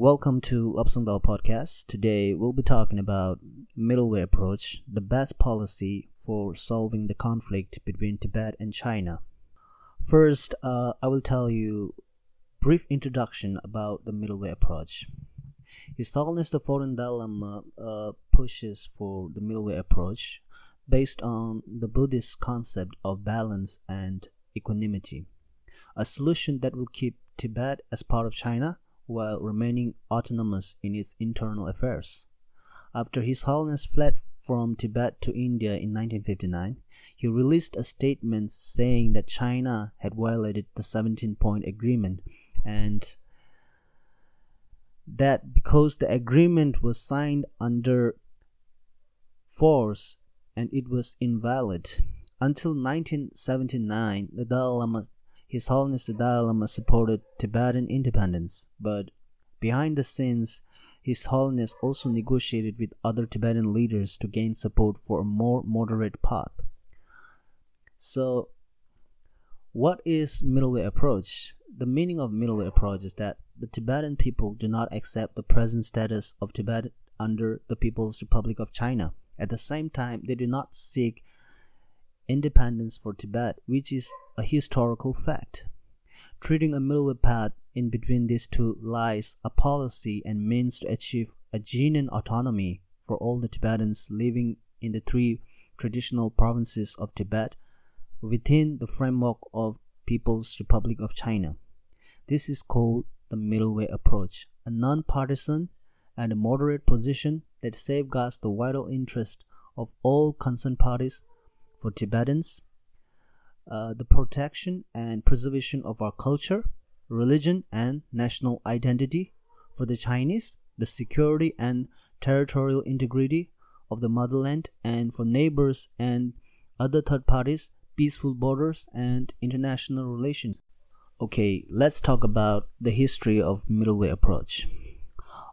Welcome to Upsundal Podcast. Today we'll be talking about middle way approach, the best policy for solving the conflict between Tibet and China. First, uh, I will tell you brief introduction about the middle way approach. His Holiness the Foreign Dalai Lama uh, pushes for the middle way approach based on the Buddhist concept of balance and equanimity, a solution that will keep Tibet as part of China while remaining autonomous in its internal affairs. After His Holiness fled from Tibet to India in 1959, he released a statement saying that China had violated the 17 point agreement and that because the agreement was signed under force and it was invalid. Until 1979, the Dalai Lama his Holiness the Dalai Lama supported Tibetan independence, but behind the scenes, His Holiness also negotiated with other Tibetan leaders to gain support for a more moderate path. So, what is middle way approach? The meaning of middle way approach is that the Tibetan people do not accept the present status of Tibet under the People's Republic of China. At the same time, they do not seek independence for Tibet, which is a historical fact. Treating a middle path in between these two lies a policy and means to achieve a genuine autonomy for all the Tibetans living in the three traditional provinces of Tibet within the framework of People's Republic of China. This is called the middle way approach, a non-partisan and a moderate position that safeguards the vital interest of all concerned parties for Tibetans, uh, the protection and preservation of our culture, religion, and national identity. For the Chinese, the security and territorial integrity of the motherland, and for neighbors and other third parties, peaceful borders and international relations. Okay, let's talk about the history of middle way approach.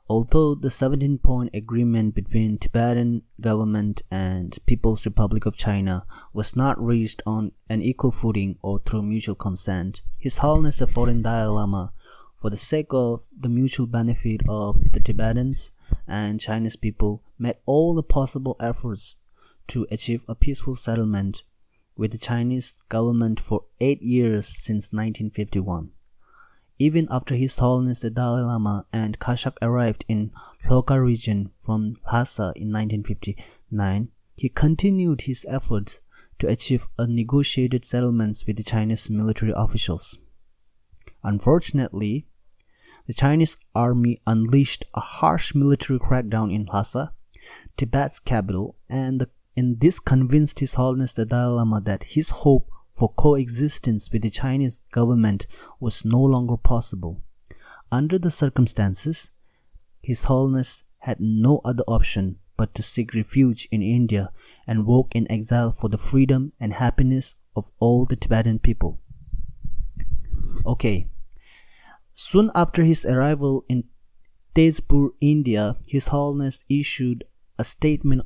Although the 17 point agreement between Tibetan government and People's Republic of China was not reached on an equal footing or through mutual consent, His Holiness the Foreign Dalai Lama, for the sake of the mutual benefit of the Tibetans and Chinese people, made all the possible efforts to achieve a peaceful settlement with the Chinese government for eight years since 1951. Even after His Holiness the Dalai Lama and Kashak arrived in Lhoka region from Lhasa in 1959, he continued his efforts to achieve a negotiated settlements with the Chinese military officials. Unfortunately, the Chinese army unleashed a harsh military crackdown in Lhasa, Tibet's capital, and, and this convinced His Holiness the Dalai Lama that his hope for coexistence with the Chinese government was no longer possible. Under the circumstances, His Holiness had no other option but to seek refuge in India and work in exile for the freedom and happiness of all the Tibetan people. Okay. Soon after his arrival in Tezpur, India, His Holiness issued a statement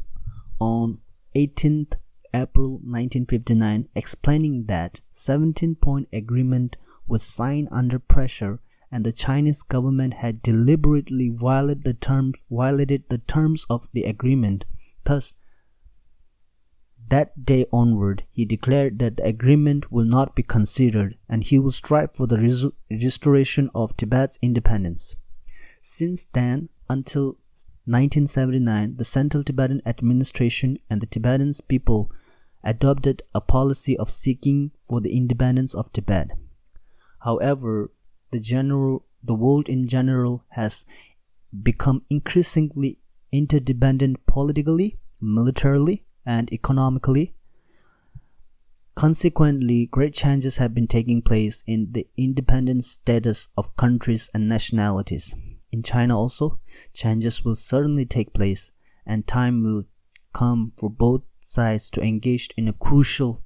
on 18th April 1959 explaining that 17 point agreement was signed under pressure and the Chinese government had deliberately violated the terms violated the terms of the agreement. Thus that day onward he declared that the agreement will not be considered and he will strive for the res- restoration of Tibet's independence. Since then until 1979 the central Tibetan administration and the Tibetan people adopted a policy of seeking for the independence of Tibet. However, the general the world in general has become increasingly interdependent politically, militarily, and economically. Consequently, great changes have been taking place in the independent status of countries and nationalities. In China also, changes will certainly take place, and time will come for both sides to engage in a crucial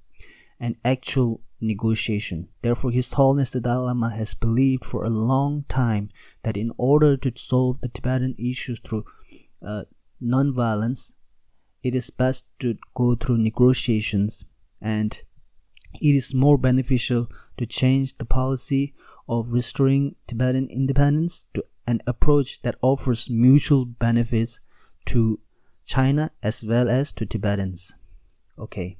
and actual negotiation. Therefore, His Holiness the Dalai Lama has believed for a long time that in order to solve the Tibetan issues through uh, non-violence, it is best to go through negotiations, and it is more beneficial to change the policy of restoring Tibetan independence to an approach that offers mutual benefits to China as well as to Tibetans. Okay.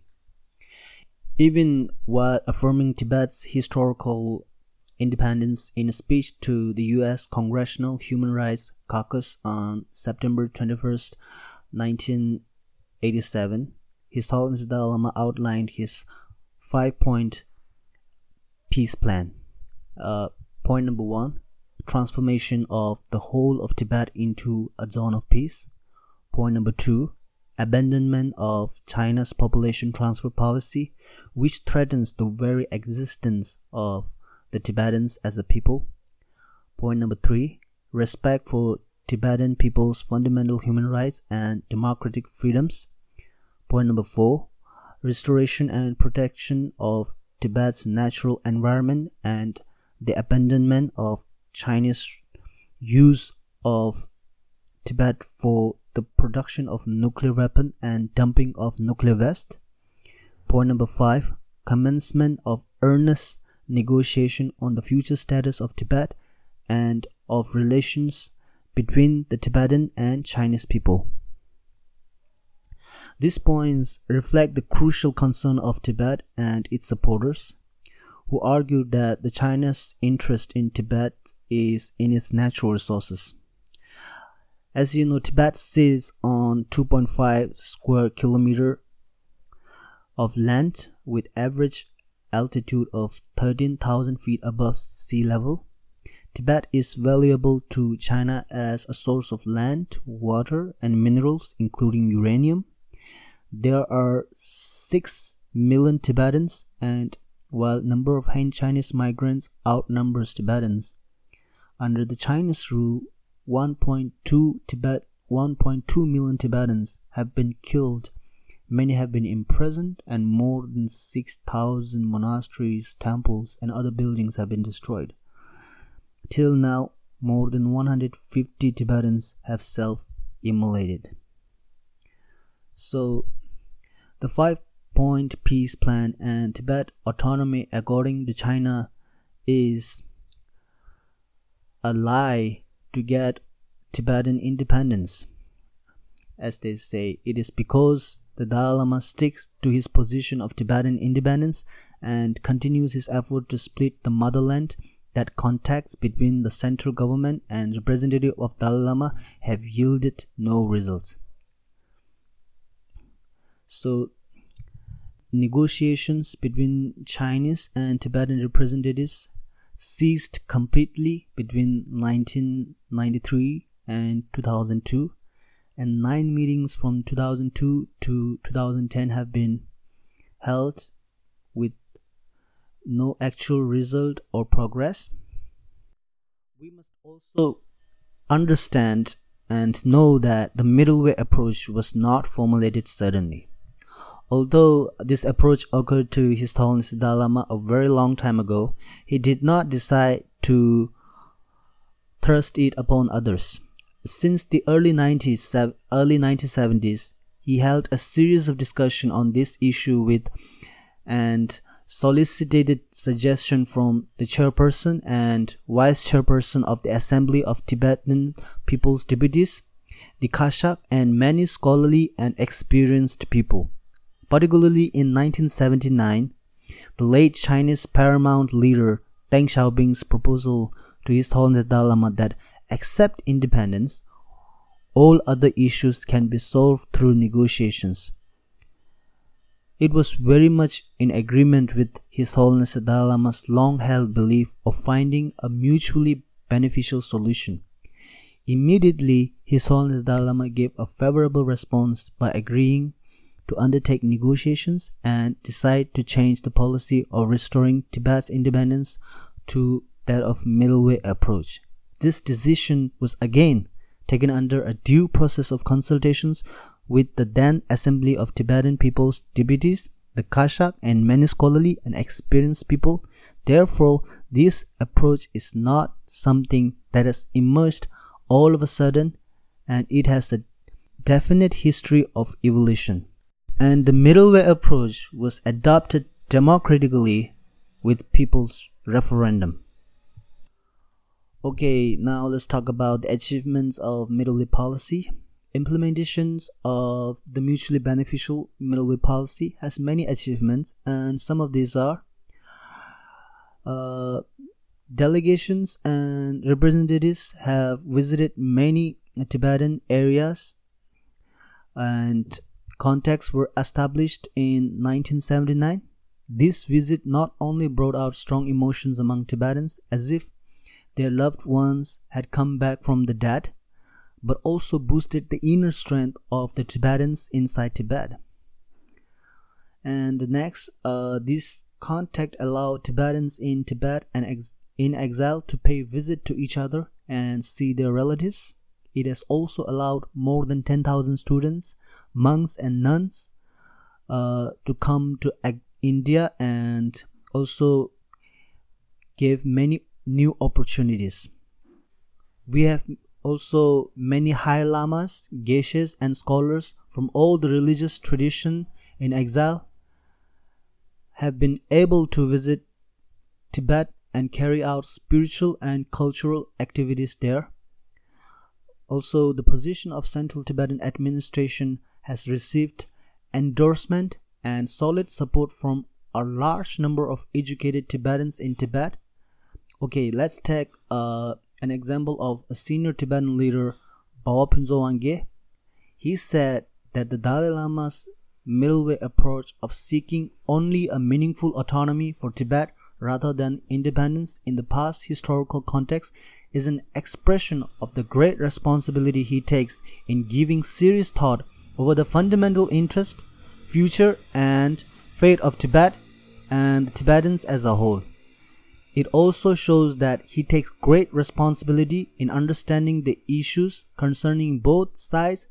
Even while affirming Tibet's historical independence in a speech to the US Congressional Human Rights Caucus on September 21st, 1987, His Holiness Dalai Lama outlined his five point peace plan. Uh, point number one transformation of the whole of Tibet into a zone of peace. Point number two abandonment of China's population transfer policy, which threatens the very existence of the Tibetans as a people. Point number three respect for Tibetan people's fundamental human rights and democratic freedoms. Point number four restoration and protection of Tibet's natural environment and the abandonment of Chinese use of Tibet for the production of nuclear weapon and dumping of nuclear waste. Point number five commencement of earnest negotiation on the future status of Tibet and of relations between the Tibetan and Chinese people. These points reflect the crucial concern of Tibet and its supporters, who argue that the China's interest in Tibet is in its natural resources. As you know, Tibet sits on 2.5 square kilometer of land with average altitude of 13,000 feet above sea level. Tibet is valuable to China as a source of land, water, and minerals, including uranium. There are 6 million Tibetans, and while number of Han Chinese migrants outnumbers Tibetans, under the Chinese rule, 1.2 Tibet 1.2 million Tibetans have been killed Many have been imprisoned, and more than 6,000 monasteries, temples, and other buildings have been destroyed. Till now, more than 150 Tibetans have self immolated. So, the five point peace plan and Tibet autonomy, according to China, is a lie to get Tibetan independence. As they say, it is because the Dalai Lama sticks to his position of Tibetan independence and continues his effort to split the motherland that contacts between the central government and representative of Dalai Lama have yielded no results. So negotiations between Chinese and Tibetan representatives ceased completely between 1993 and 2002 and nine meetings from 2002 to 2010 have been held with no actual result or progress. We must also understand and know that the middle way approach was not formulated suddenly. Although this approach occurred to His Holiness Dalai Lama a very long time ago, he did not decide to thrust it upon others. Since the early 90s, early 1970s, he held a series of discussion on this issue with and solicited suggestion from the chairperson and vice chairperson of the Assembly of Tibetan People's Deputies, the Kashak, and many scholarly and experienced people. Particularly in 1979, the late Chinese paramount leader Deng Xiaoping's proposal to His Holiness Dalai Lama that except independence, all other issues can be solved through negotiations. It was very much in agreement with His Holiness Dalai Lama's long held belief of finding a mutually beneficial solution. Immediately, His Holiness Dalai Lama gave a favorable response by agreeing to undertake negotiations and decide to change the policy of restoring Tibet's independence to that of middle way approach. This decision was again taken under a due process of consultations with the then Assembly of Tibetan People's deputies, the Kashak, and many scholarly and experienced people. Therefore, this approach is not something that has emerged all of a sudden and it has a definite history of evolution. And the middle way approach was adopted democratically with people's referendum. Okay, now let's talk about the achievements of Middle Way policy. Implementations of the mutually beneficial Middle Way policy has many achievements, and some of these are uh, delegations and representatives have visited many Tibetan areas, and contacts were established in 1979. This visit not only brought out strong emotions among Tibetans, as if their loved ones had come back from the dead, but also boosted the inner strength of the Tibetans inside Tibet. And next, uh, this contact allowed Tibetans in Tibet and ex- in exile to pay visit to each other and see their relatives. It has also allowed more than 10,000 students, monks, and nuns uh, to come to India and also gave many new opportunities. We have also many high lamas, geshes, and scholars from all the religious tradition in exile have been able to visit Tibet and carry out spiritual and cultural activities there. Also, the position of Central Tibetan administration has received endorsement and solid support from a large number of educated Tibetans in Tibet okay let's take uh, an example of a senior tibetan leader bawa Phuntsho Wangye. he said that the dalai lama's middle way approach of seeking only a meaningful autonomy for tibet rather than independence in the past historical context is an expression of the great responsibility he takes in giving serious thought over the fundamental interest future and fate of tibet and tibetans as a whole it also shows that he takes great responsibility in understanding the issues concerning both sides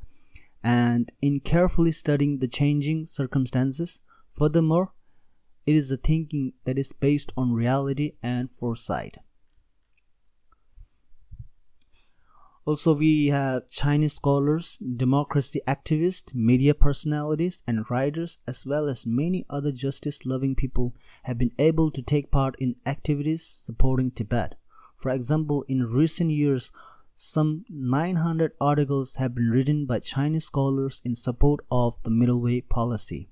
and in carefully studying the changing circumstances. Furthermore, it is a thinking that is based on reality and foresight. Also, we have Chinese scholars, democracy activists, media personalities, and writers, as well as many other justice loving people, have been able to take part in activities supporting Tibet. For example, in recent years, some 900 articles have been written by Chinese scholars in support of the Middle Way policy.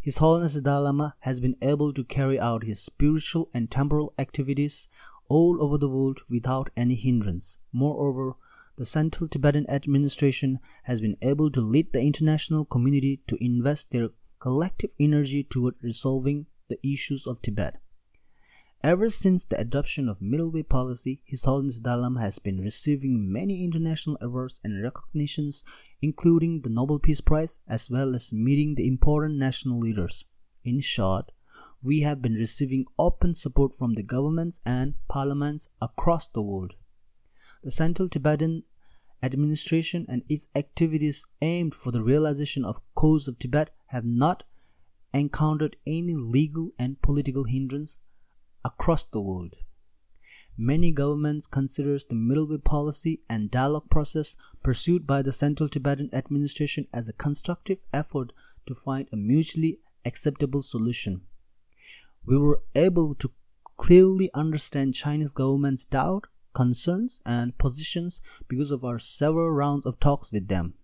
His Holiness the Dalai Lama has been able to carry out his spiritual and temporal activities all over the world without any hindrance. Moreover, the Central Tibetan administration has been able to lead the international community to invest their collective energy toward resolving the issues of Tibet. Ever since the adoption of Middle Way policy, His Holiness Dalai has been receiving many international awards and recognitions, including the Nobel Peace Prize, as well as meeting the important national leaders. In short, we have been receiving open support from the governments and parliaments across the world. The Central Tibetan administration and its activities aimed for the realization of cause of Tibet have not encountered any legal and political hindrance across the world. Many governments consider the middle way policy and dialogue process pursued by the Central Tibetan administration as a constructive effort to find a mutually acceptable solution we were able to clearly understand Chinese government's doubt, concerns, and positions because of our several rounds of talks with them.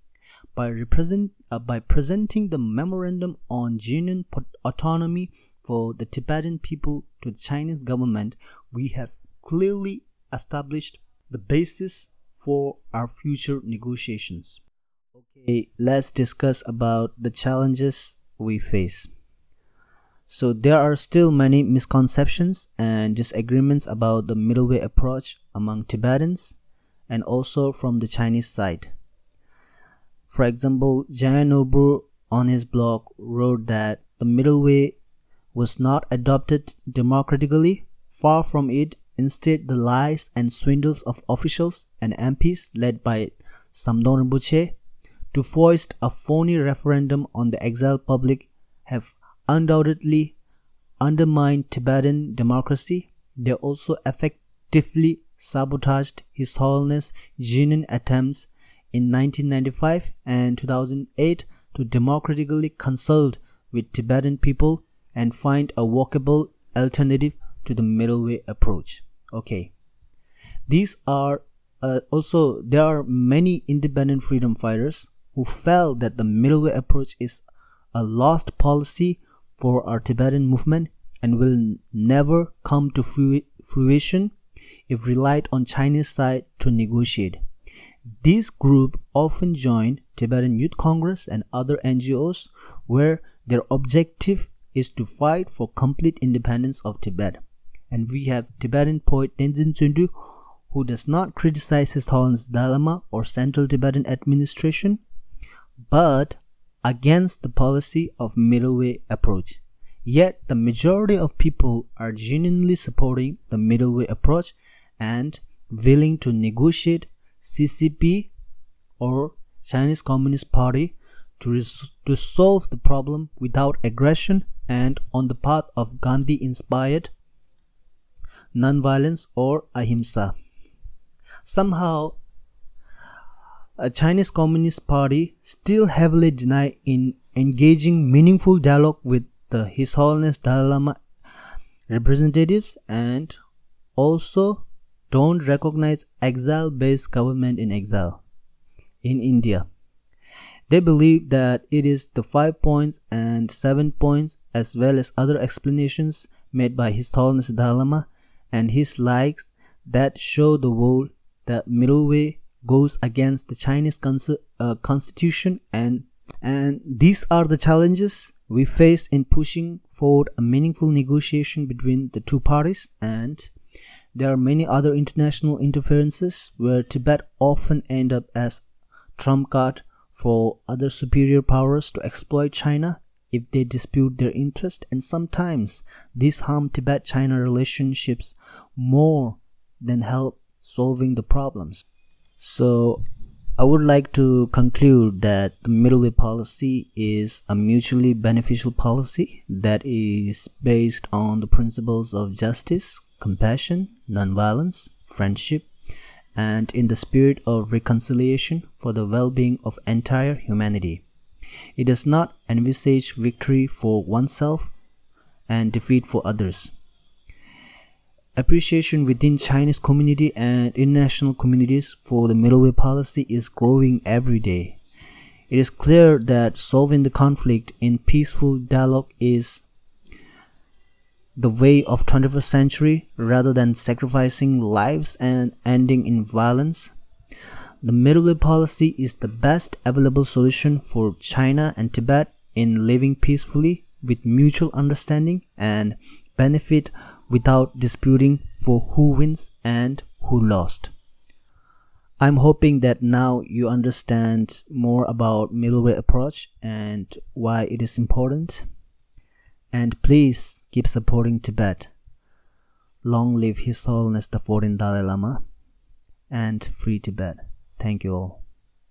By, represent, uh, by presenting the memorandum on genuine autonomy for the Tibetan people to the Chinese government, we have clearly established the basis for our future negotiations. Okay, let's discuss about the challenges we face. So there are still many misconceptions and disagreements about the middle way approach among Tibetans and also from the Chinese side. For example, Jamyang Norbu on his blog wrote that the middle way was not adopted democratically, far from it. Instead, the lies and swindles of officials and MPs led by Samdhong Rinpoche to foist a phony referendum on the exiled public have undoubtedly undermined Tibetan democracy, they also effectively sabotaged His Holiness genuine attempts in 1995 and 2008 to democratically consult with Tibetan people and find a workable alternative to the middle way approach. Okay. These are uh, also there are many independent freedom fighters who felt that the middle way approach is a lost policy for our Tibetan movement and will never come to fruition if relied on Chinese side to negotiate. This group often join Tibetan Youth Congress and other NGOs where their objective is to fight for complete independence of Tibet. And we have Tibetan poet Tenzin Tsundue who does not criticize His Dalai Lama or Central Tibetan administration, but against the policy of middle way approach. Yet the majority of people are genuinely supporting the middle way approach and willing to negotiate CCP or Chinese Communist Party to, res- to solve the problem without aggression and on the path of Gandhi inspired nonviolence or ahimsa. Somehow, a Chinese Communist Party still heavily deny in engaging meaningful dialogue with the His Holiness Dalai Lama representatives and also don't recognize exile-based government in exile in India. They believe that it is the five points and seven points as well as other explanations made by His Holiness Dalai Lama and his likes that show the world that middle way goes against the Chinese uh, constitution and and these are the challenges we face in pushing forward a meaningful negotiation between the two parties and there are many other international interferences where Tibet often end up as trump card for other superior powers to exploit China if they dispute their interest and sometimes this harm Tibet-China relationships more than help solving the problems. So I would like to conclude that the middle way policy is a mutually beneficial policy that is based on the principles of justice, compassion, nonviolence, friendship, and in the spirit of reconciliation for the well being of entire humanity. It does not envisage victory for oneself and defeat for others. Appreciation within Chinese community and international communities for the middle way policy is growing every day. It is clear that solving the conflict in peaceful dialogue is the way of 21st century rather than sacrificing lives and ending in violence. The middle way policy is the best available solution for China and Tibet in living peacefully with mutual understanding and benefit without disputing for who wins and who lost. I'm hoping that now you understand more about middle way approach and why it is important. And please keep supporting Tibet. Long live His Holiness the 14th Dalai Lama and free Tibet. Thank you all.